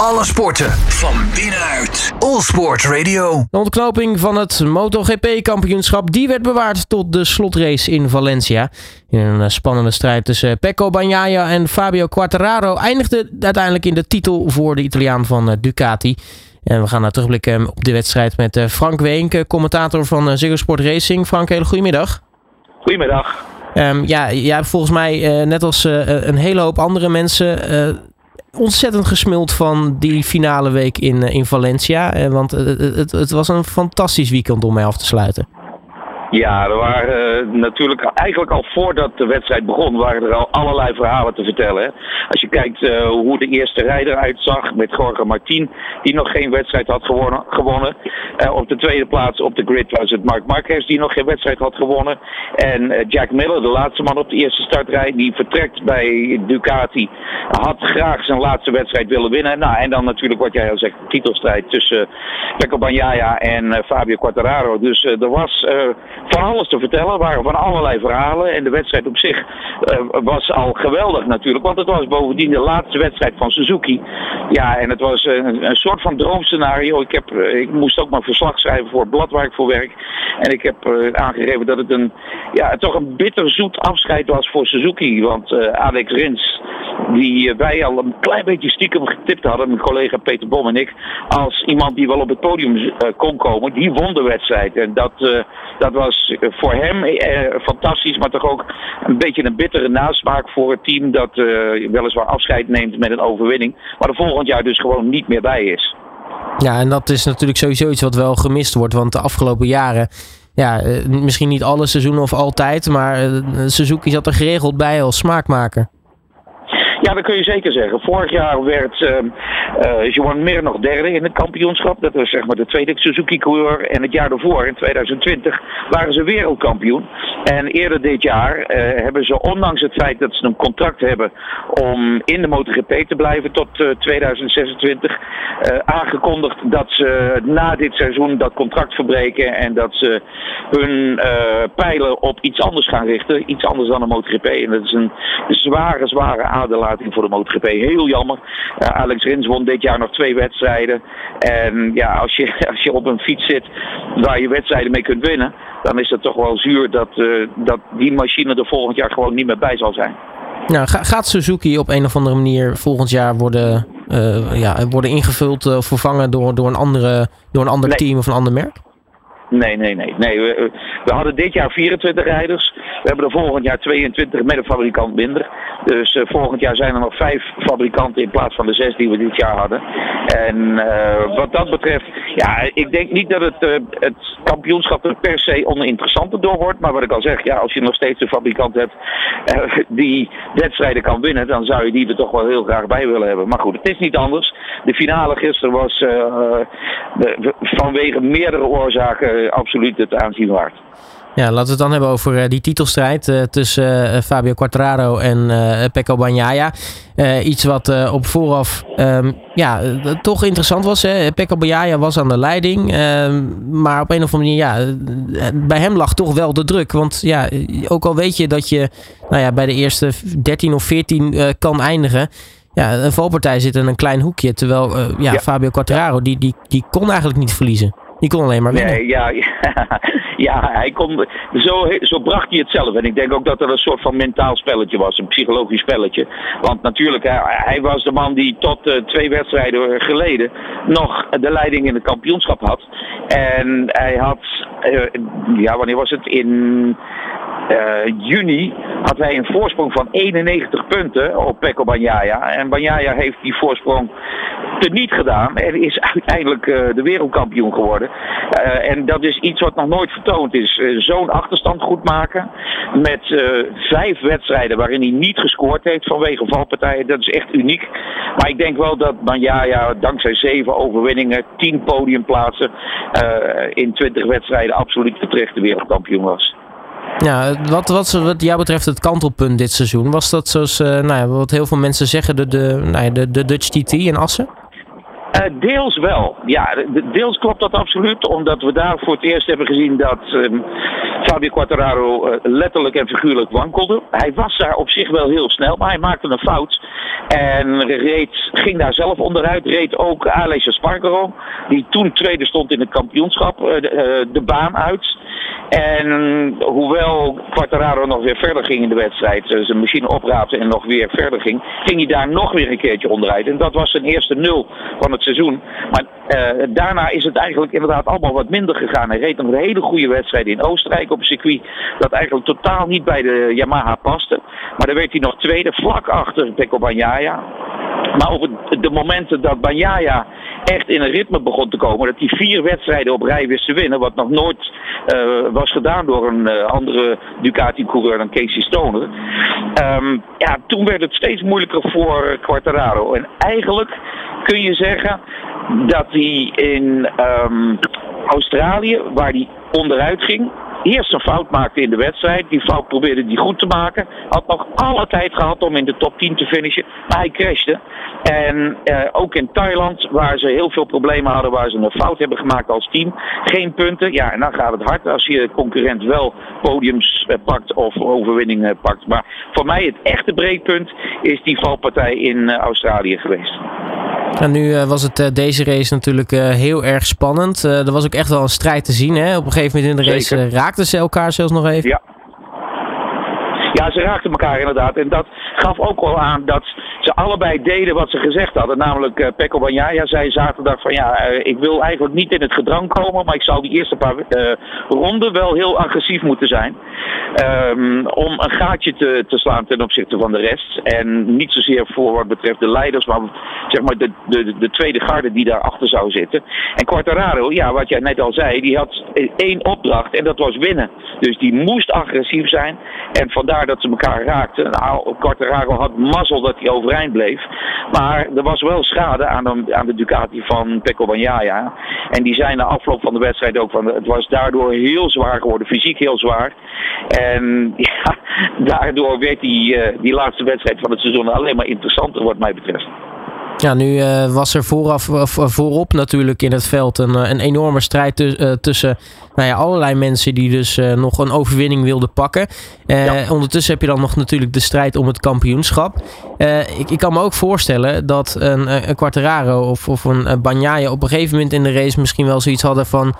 Alle sporten van binnenuit. All Sport Radio. De ontknoping van het MotoGP-kampioenschap die werd bewaard tot de slotrace in Valencia. In een eh, spannende strijd tussen Pecco Bagnaia en Fabio Quartararo eindigde uiteindelijk in de titel voor de Italiaan van eh, Ducati. En we gaan naar terugblikken op de wedstrijd met eh, Frank Weenk, commentator van Ziggo Sport Racing. Frank, hele goedemiddag. Goedemiddag. Um, ja, jij hebt volgens mij, net als een hele hoop andere mensen, ontzettend gesmuld van die finale week in, in Valencia. want het, het was een fantastisch weekend om mee af te sluiten. Ja, er waren uh, natuurlijk eigenlijk al voordat de wedstrijd begon, waren er al allerlei verhalen te vertellen. Als je kijkt uh, hoe de eerste rijder uitzag met Jorge Martin, die nog geen wedstrijd had gewonnen. gewonnen. Uh, op de tweede plaats op de grid was het Mark Marquez, die nog geen wedstrijd had gewonnen. En Jack Miller, de laatste man op de eerste startrij, die vertrekt bij Ducati, had graag zijn laatste wedstrijd willen winnen. Nou, en dan natuurlijk wat jij al zegt, titelstrijd tussen Pecco Bagnaia en Fabio Quartararo. Dus er was van alles te vertellen. waren van allerlei verhalen. En de wedstrijd op zich uh, was al geweldig natuurlijk. Want het was bovendien de laatste wedstrijd van Suzuki. Ja, en het was een, een soort van droomscenario. Ik, heb, uh, ik moest ook maar verslag schrijven voor het blad waar ik voor werk. En ik heb uh, aangegeven dat het een, ja, toch een bitterzoet afscheid was voor Suzuki. Want Alex Rins, die wij al een klein beetje stiekem getipt hadden, mijn collega Peter Bom en ik, als iemand die wel op het podium kon komen, die won de wedstrijd. En dat, dat was eh, voor hem eh, fantastisch, maar toch ook een beetje een bittere nasmaak voor het team dat eh, weliswaar afscheid neemt met een overwinning, maar er volgend jaar dus gewoon niet meer bij is. Ja, en dat is natuurlijk sowieso iets wat wel gemist wordt, want de afgelopen jaren ja, eh, misschien niet alle seizoenen of altijd, maar Suzuki zat er geregeld bij als smaakmaker. Ja, dat kun je zeker zeggen. Vorig jaar werd uh, uh, Johan Mir nog derde in het kampioenschap. Dat was zeg maar de tweede Suzuki-coureur. En het jaar daarvoor, in 2020, waren ze wereldkampioen. En eerder dit jaar uh, hebben ze, ondanks het feit dat ze een contract hebben om in de MotoGP te blijven tot 2026, aangekondigd dat ze na dit seizoen dat contract verbreken en dat ze hun pijlen op iets anders gaan richten. Iets anders dan de MotoGP. En dat is een zware, zware voor de MotoGP. Heel jammer. Uh, Alex Rins won dit jaar nog twee wedstrijden. En ja, als je, als je op een fiets zit waar je wedstrijden mee kunt winnen, dan is het toch wel zuur dat, uh, dat die machine er volgend jaar gewoon niet meer bij zal zijn. Nou, gaat Suzuki op een of andere manier volgend jaar worden, uh, ja, worden ingevuld of vervangen door, door, een, andere, door een ander nee. team of een ander merk? Nee, nee, nee. nee we, hadden dit jaar 24 rijders. We hebben er volgend jaar 22 met een fabrikant minder. Dus uh, volgend jaar zijn er nog vijf fabrikanten in plaats van de zes die we dit jaar hadden. En uh, wat dat betreft, ja, ik denk niet dat het, uh, het kampioenschap er per se oninteressanter door wordt. Maar wat ik al zeg, ja, als je nog steeds een fabrikant hebt die wedstrijden kan winnen, dan zou je die er toch wel heel graag bij willen hebben. Maar goed, het is niet anders. De finale gisteren was vanwege meerdere oorzaken absoluut het aanzien waard. Ja, laten we het dan hebben over uh, die titelstrijd uh, tussen Fabio Quartararo en Pecco Bagnaia. iets wat op vooraf um, ja, toch interessant was. Hè? Pecco Bagnaia was aan de leiding. Ehm, maar op een of andere manier, ja, bij hem lag toch wel de druk. Want ja, ook al weet je dat je nou ja, bij de eerste 13 of 14 kan eindigen. Ja, een valpartij zit in een klein hoekje. Terwijl ja, ja, Fabio Quartararo, die, die, die kon eigenlijk niet verliezen. Die kon alleen maar. Nee, ja, ja, ja, hij kon, zo, zo bracht hij het zelf. En ik denk ook dat er een soort van mentaal spelletje was, een psychologisch spelletje. Want natuurlijk, hij, hij was de man die tot uh, twee wedstrijden geleden nog de leiding in het kampioenschap had. En hij had, uh, ja, wanneer was het? In juni had hij een voorsprong van 91 punten op Pecco Bagnaia. En Bagnaia heeft die voorsprong teniet gedaan en is uiteindelijk uh, de wereldkampioen geworden. Uh, en dat is iets wat nog nooit vertoond is. Zo'n achterstand goed maken met vijf wedstrijden waarin hij niet gescoord heeft vanwege valpartijen. Dat is echt uniek. Maar ik denk wel dat Bagnaia dankzij zeven overwinningen, tien podiumplaatsen in 20 wedstrijden absoluut de wereldkampioen was. Ja, wat, wat, wat jou betreft het kantelpunt dit seizoen, was dat zoals uh, nou ja, wat heel veel mensen zeggen, de, de, nou ja, de, de Dutch TT in Assen? Uh, deels wel. Ja, deels klopt dat absoluut. Omdat we daar voor het eerst hebben gezien dat um, Fabio Quartararo uh, letterlijk en figuurlijk wankelde. Hij was daar op zich wel heel snel, maar hij maakte een fout. En reed, ging daar zelf onderuit. Reed ook Aleix Spargaro, die toen tweede stond in het kampioenschap, uh, de, baan uit. En hoewel Quartararo nog weer verder ging in de wedstrijd, zijn machine opraapte en nog weer verder ging, ging hij daar nog weer een keertje onderuit. En dat was zijn eerste nul van het seizoen. Maar uh, daarna is het eigenlijk inderdaad allemaal wat minder gegaan. Hij reed nog een hele goede wedstrijd in Oostenrijk op een circuit dat eigenlijk totaal niet bij de Yamaha paste. Maar dan werd hij nog tweede, vlak achter Pecco Bagnaia. Maar op de momenten dat Bagnaia echt in een ritme begon te komen, dat hij vier wedstrijden op rij wist te winnen, wat nog nooit uh, was gedaan door een uh, andere Ducati-coureur dan Casey Stoner. Um, ja, toen werd het steeds moeilijker voor Quartararo. En eigenlijk kun je zeggen dat hij in um, Australië, waar hij onderuit ging, eerst een fout maakte in de wedstrijd. Die fout probeerde hij goed te maken. Had nog alle tijd gehad om in de top 10 te finishen. Maar hij crashte. En uh, ook in Thailand, waar ze heel veel problemen hadden, waar ze een fout hebben gemaakt als team. Geen punten. Ja, en dan gaat het hard als je concurrent wel podiums uh, pakt of overwinningen pakt. Maar voor mij het echte breekpunt is die valpartij in Australië geweest. En nu was het deze race natuurlijk heel erg spannend. er was ook echt wel een strijd te zien. Hè? Op een gegeven moment in de race raakten ze elkaar zelfs nog even. Ja. Ja, ze raakten elkaar inderdaad. En dat gaf ook wel aan dat ze allebei deden wat ze gezegd hadden. Namelijk, uh, Pekko Banjaya zei zaterdag van ja, uh, ik wil eigenlijk niet in het gedrang komen, maar ik zou die eerste paar uh, ronden wel heel agressief moeten zijn. Um, om een gaatje te, te slaan ten opzichte van de rest. En niet zozeer voor wat betreft de leiders, maar zeg maar de, de, de tweede garde die daarachter zou zitten. En Quartararo, ja, wat jij net al zei, die had één opdracht en dat was winnen. Dus die moest agressief zijn. En vandaar dat ze elkaar raakten. Nou, Quartararo had mazzel dat hij overeind bleef. Maar er was wel schade aan de, aan de Ducati van Pecco Bagnaia. En die zijn na afloop van de wedstrijd ook van... Het was daardoor heel zwaar geworden, fysiek heel zwaar. En ja, daardoor werd die, uh, die laatste wedstrijd van het seizoen alleen maar interessanter wat mij betreft. Ja, nu uh, was er vooraf, uh, voorop natuurlijk in het veld een, een enorme strijd uh, tussen nou ja, allerlei mensen die dus nog een overwinning wilden pakken. Ja. Ondertussen heb je dan nog natuurlijk de strijd om het kampioenschap. Ik, ik, kan me ook voorstellen dat een, een Quartararo of, of een Banjaya op een gegeven moment in de race misschien wel zoiets hadden van...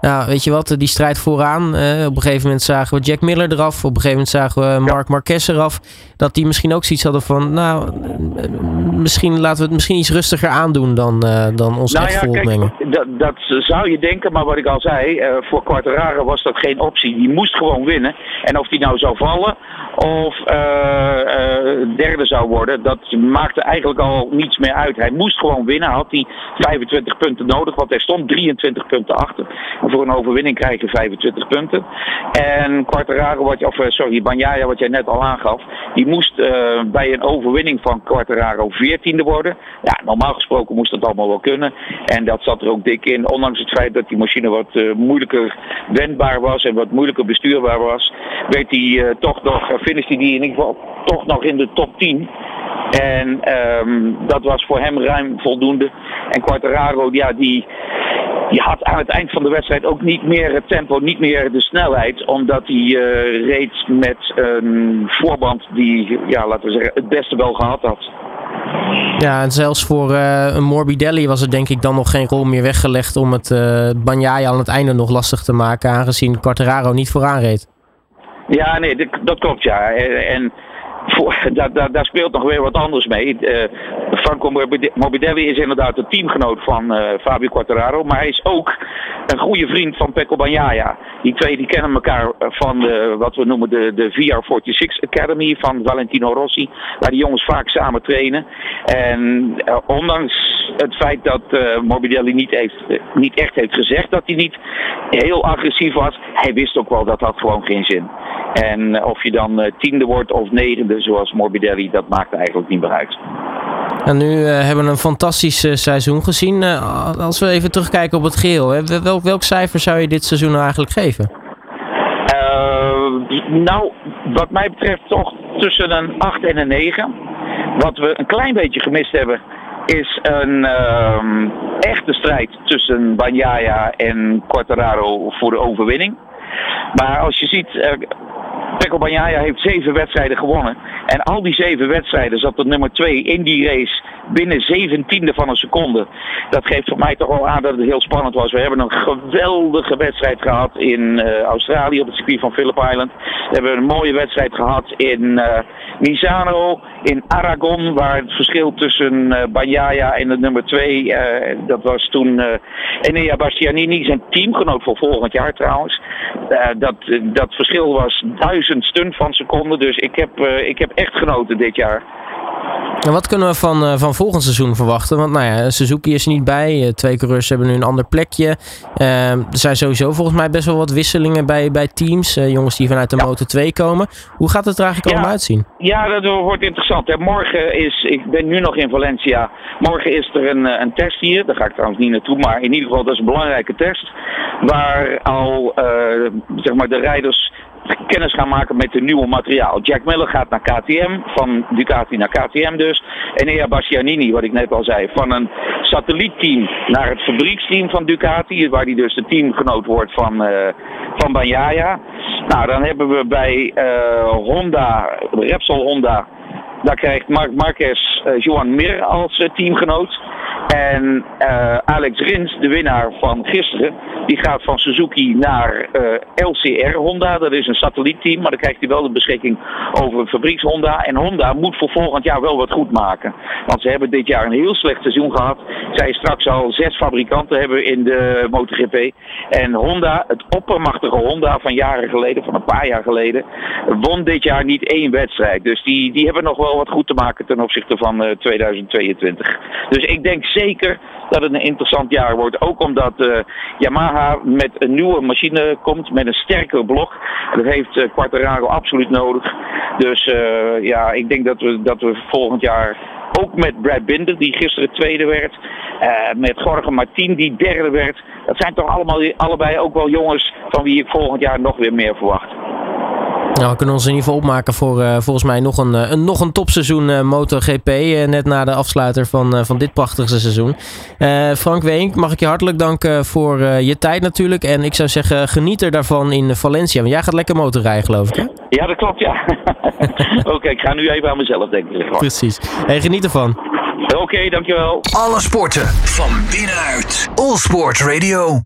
Ja, weet je wat, die strijd vooraan. Uh, op een gegeven moment zagen we Jack Miller eraf. Op een gegeven moment zagen we Mark ja. Marquez eraf. Dat die misschien ook zoiets hadden van, nou, misschien laten we het misschien iets rustiger aandoen dan, uh, dan ons nou echt ja. Dat, dat zou je denken, maar wat ik al zei, uh, voor Quartararo was dat geen optie. Die moest gewoon winnen. En of die nou zou vallen of derde zou worden, dat maakte eigenlijk al niets meer uit. Hij moest gewoon winnen. Had hij 25 punten nodig, want hij stond 23 punten achter voor een overwinning krijg je 25 punten. En Quartararo, wat of sorry, Banjaya, wat jij net al aangaf, die moest bij een overwinning van Quartararo 14e worden. Ja, normaal gesproken moest dat allemaal wel kunnen. En dat zat er ook dik in, ondanks het feit dat die machine wat moeilijker wendbaar was en wat moeilijker bestuurbaar was, werd uh, toch nog, finishte die in ieder geval toch nog in de top 10. En um, dat was voor hem ruim voldoende. En Quartararo, ja, die, die had aan het eind van de wedstrijd ook niet meer het tempo, niet meer de snelheid. Omdat hij uh, reed met een voorband die, ja, laten we zeggen, het beste wel gehad had. Ja, en zelfs voor uh, een Morbidelli was er denk ik dan nog geen rol meer weggelegd om het uh, aan het einde nog lastig te maken, aangezien Quartararo niet vooraan reed. Ja, nee, dat, klopt ja. En daar, daar, speelt nog weer wat anders mee. Uh, Franco Morbidelli is inderdaad de teamgenoot van uh, Fabio Quartararo. Maar hij is ook een goede vriend van Pecco Bagnaia. Die twee die kennen elkaar van de, wat we noemen de, de VR46 Academy van Valentino Rossi. Waar die jongens vaak samen trainen. En ondanks het feit dat Morbidelli niet, heeft, niet echt heeft gezegd dat hij niet heel agressief was. Hij wist ook wel dat had gewoon geen zin. En of je dan tiende wordt of negende zoals Morbidelli, dat maakt eigenlijk niet meer uit. En nu uh, hebben we een fantastisch uh, seizoen gezien. Uh, als we even terugkijken op het geheel, hè, welk, welk cijfer zou je dit seizoen nou eigenlijk geven? nou, wat mij betreft toch tussen een 8 en een 9. Wat we een klein beetje gemist hebben, is een ehm, echte strijd tussen Banyaya en Quartararo voor de overwinning. Maar als je ziet, Pecco Bagnaia heeft zeven wedstrijden gewonnen. En al die zeven wedstrijden zat de nummer twee in die race binnen zeventiende van een seconde. Dat geeft voor mij toch wel aan dat het heel spannend was. We hebben een geweldige wedstrijd gehad in uh, Australië op het circuit van Phillip Island. We hebben een mooie wedstrijd gehad in uh, Misano, in Aragon, waar het verschil tussen uh, en de nummer 2, dat was toen Enea Bastianini, zijn teamgenoot voor volgend jaar trouwens. dat, dat verschil was duizend stun van seconden, dus ik heb, ik heb echt genoten dit jaar. En wat kunnen we van, uh, van volgend seizoen verwachten? Want nou ja, Suzuki is er niet bij. Uh, twee coureurs hebben nu een ander plekje. Uh, er zijn sowieso volgens mij best wel wat wisselingen bij, bij teams. jongens die vanuit de ja. Motor 2 komen. Hoe gaat het er eigenlijk ja. allemaal uitzien? Ja, dat wordt interessant. Hè. Morgen is, ik ben nu nog in Valencia. Morgen is er een, een test hier. Daar ga ik trouwens niet naartoe. Maar in ieder geval, dat is een belangrijke test. Waar al zeg maar de rijders kennis gaan maken met het nieuwe materiaal. Jack Miller gaat naar KTM, van Ducati naar KTM dus. En Ea Bastianini, wat ik net al zei, van een satellietteam naar het fabrieksteam van Ducati, waar hij dus de teamgenoot wordt van, uh, van Banyaya. Nou, dan hebben we bij uh, Honda, Repsol Honda, daar krijgt Mark Marquez uh, Mir als teamgenoot. En uh, Alex Rins, de winnaar van gisteren, die gaat van Suzuki naar uh, LCR Honda. Dat is een satellietteam, maar dan krijgt hij wel de beschikking over een fabrieks Honda. En Honda moet voor volgend jaar wel wat goed maken. Want ze hebben dit jaar een heel slecht seizoen gehad. Zij straks al zes fabrikanten hebben in de MotoGP. En Honda, het oppermachtige Honda van jaren geleden, van een paar jaar geleden, won dit jaar niet één wedstrijd. Dus die, die hebben nog wel wat goed te maken ten opzichte van uh, 2022. Dus ik denk zeker dat het een interessant jaar wordt. Ook omdat uh, Yamaha met een nieuwe machine komt, met een sterker blok. Dat heeft uh, Quartararo absoluut nodig. Dus uh, ja, ik denk dat we, dat we volgend jaar ook met Brad Binder, die gisteren tweede werd. met Jorge Martin, die derde werd. Dat zijn toch allemaal, allebei ook wel jongens van wie ik volgend jaar nog weer meer verwacht. Nou, we kunnen ons in ieder geval opmaken voor uh, volgens mij nog een, een, nog een topseizoen uh, MotoGP. Uh, net na de afsluiter van, van dit prachtige seizoen. Frank Weenk, mag ik je hartelijk danken voor je tijd natuurlijk. En ik zou zeggen, geniet er daarvan in Valencia. Want jij gaat lekker motorrijden, geloof ik, hè? Ja, dat klopt, ja. Oké, okay, ik ga nu even aan mezelf denken. Precies. Hey, geniet ervan. Oké, okay, dankjewel. Alle sporten van binnenuit. All Sport Radio.